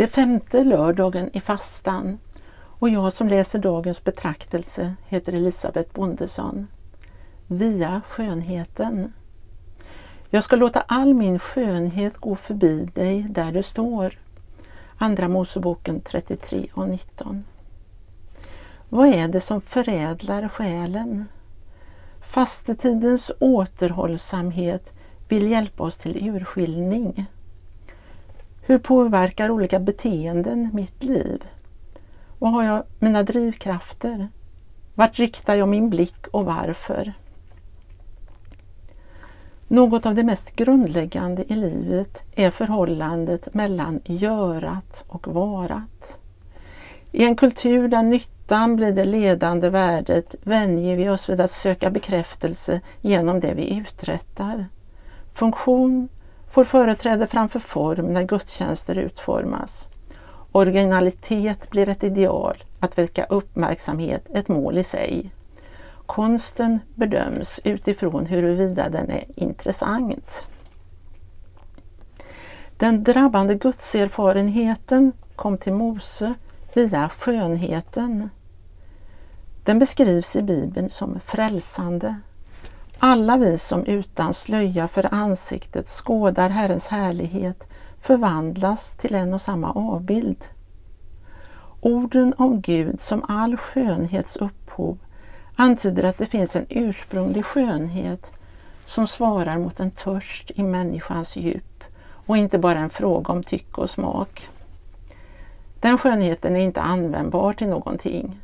Det är femte lördagen i fastan och jag som läser dagens betraktelse heter Elisabeth Bondesson. Via skönheten. Jag ska låta all min skönhet gå förbi dig där du står. Andra Moseboken 33 och 19. Vad är det som förädlar själen? Fastetidens återhållsamhet vill hjälpa oss till urskiljning. Hur påverkar olika beteenden mitt liv? Vad har jag mina drivkrafter? Vart riktar jag min blick och varför? Något av det mest grundläggande i livet är förhållandet mellan görat och varat. I en kultur där nyttan blir det ledande värdet vänjer vi oss vid att söka bekräftelse genom det vi uträttar. Funktion får företräde framför form när gudstjänster utformas. Originalitet blir ett ideal, att väcka uppmärksamhet ett mål i sig. Konsten bedöms utifrån huruvida den är intressant. Den drabbande gudserfarenheten kom till Mose via skönheten. Den beskrivs i Bibeln som frälsande. Alla vi som utan slöja för ansiktet skådar Herrens härlighet förvandlas till en och samma avbild. Orden om Gud som all skönhets upphov antyder att det finns en ursprunglig skönhet som svarar mot en törst i människans djup och inte bara en fråga om tycke och smak. Den skönheten är inte användbar till någonting.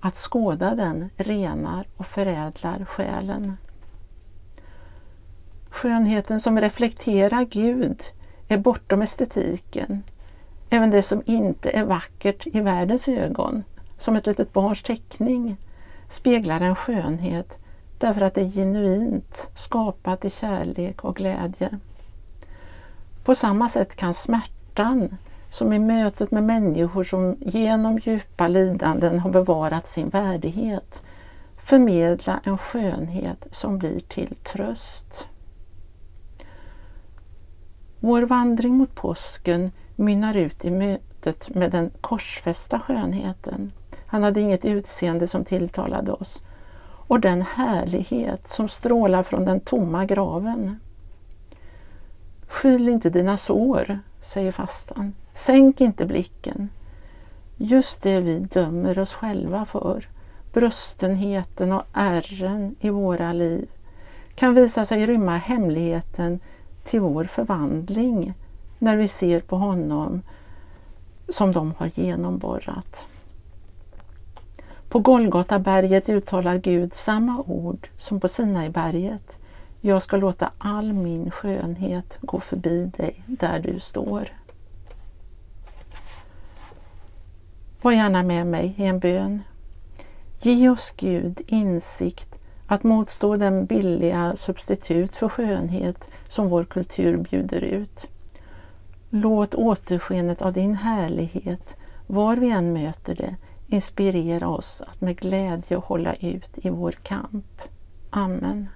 Att skåda den renar och förädlar själen. Skönheten som reflekterar Gud är bortom estetiken. Även det som inte är vackert i världens ögon, som ett litet barns teckning, speglar en skönhet därför att det är genuint skapat i kärlek och glädje. På samma sätt kan smärtan, som i mötet med människor som genom djupa lidanden har bevarat sin värdighet, förmedla en skönhet som blir till tröst. Vår vandring mot påsken mynnar ut i mötet med den korsfästa skönheten. Han hade inget utseende som tilltalade oss. Och den härlighet som strålar från den tomma graven. Skyll inte dina sår, säger fastan. Sänk inte blicken. Just det vi dömer oss själva för, brustenheten och ärren i våra liv, kan visa sig rymma hemligheten till vår förvandling när vi ser på honom som de har genomborrat. På Golgataberget uttalar Gud samma ord som på Sinaiberget. Jag ska låta all min skönhet gå förbi dig där du står. Var gärna med mig i en bön. Ge oss Gud insikt att motstå den billiga substitut för skönhet som vår kultur bjuder ut. Låt återskenet av din härlighet, var vi än möter det, inspirera oss att med glädje hålla ut i vår kamp. Amen.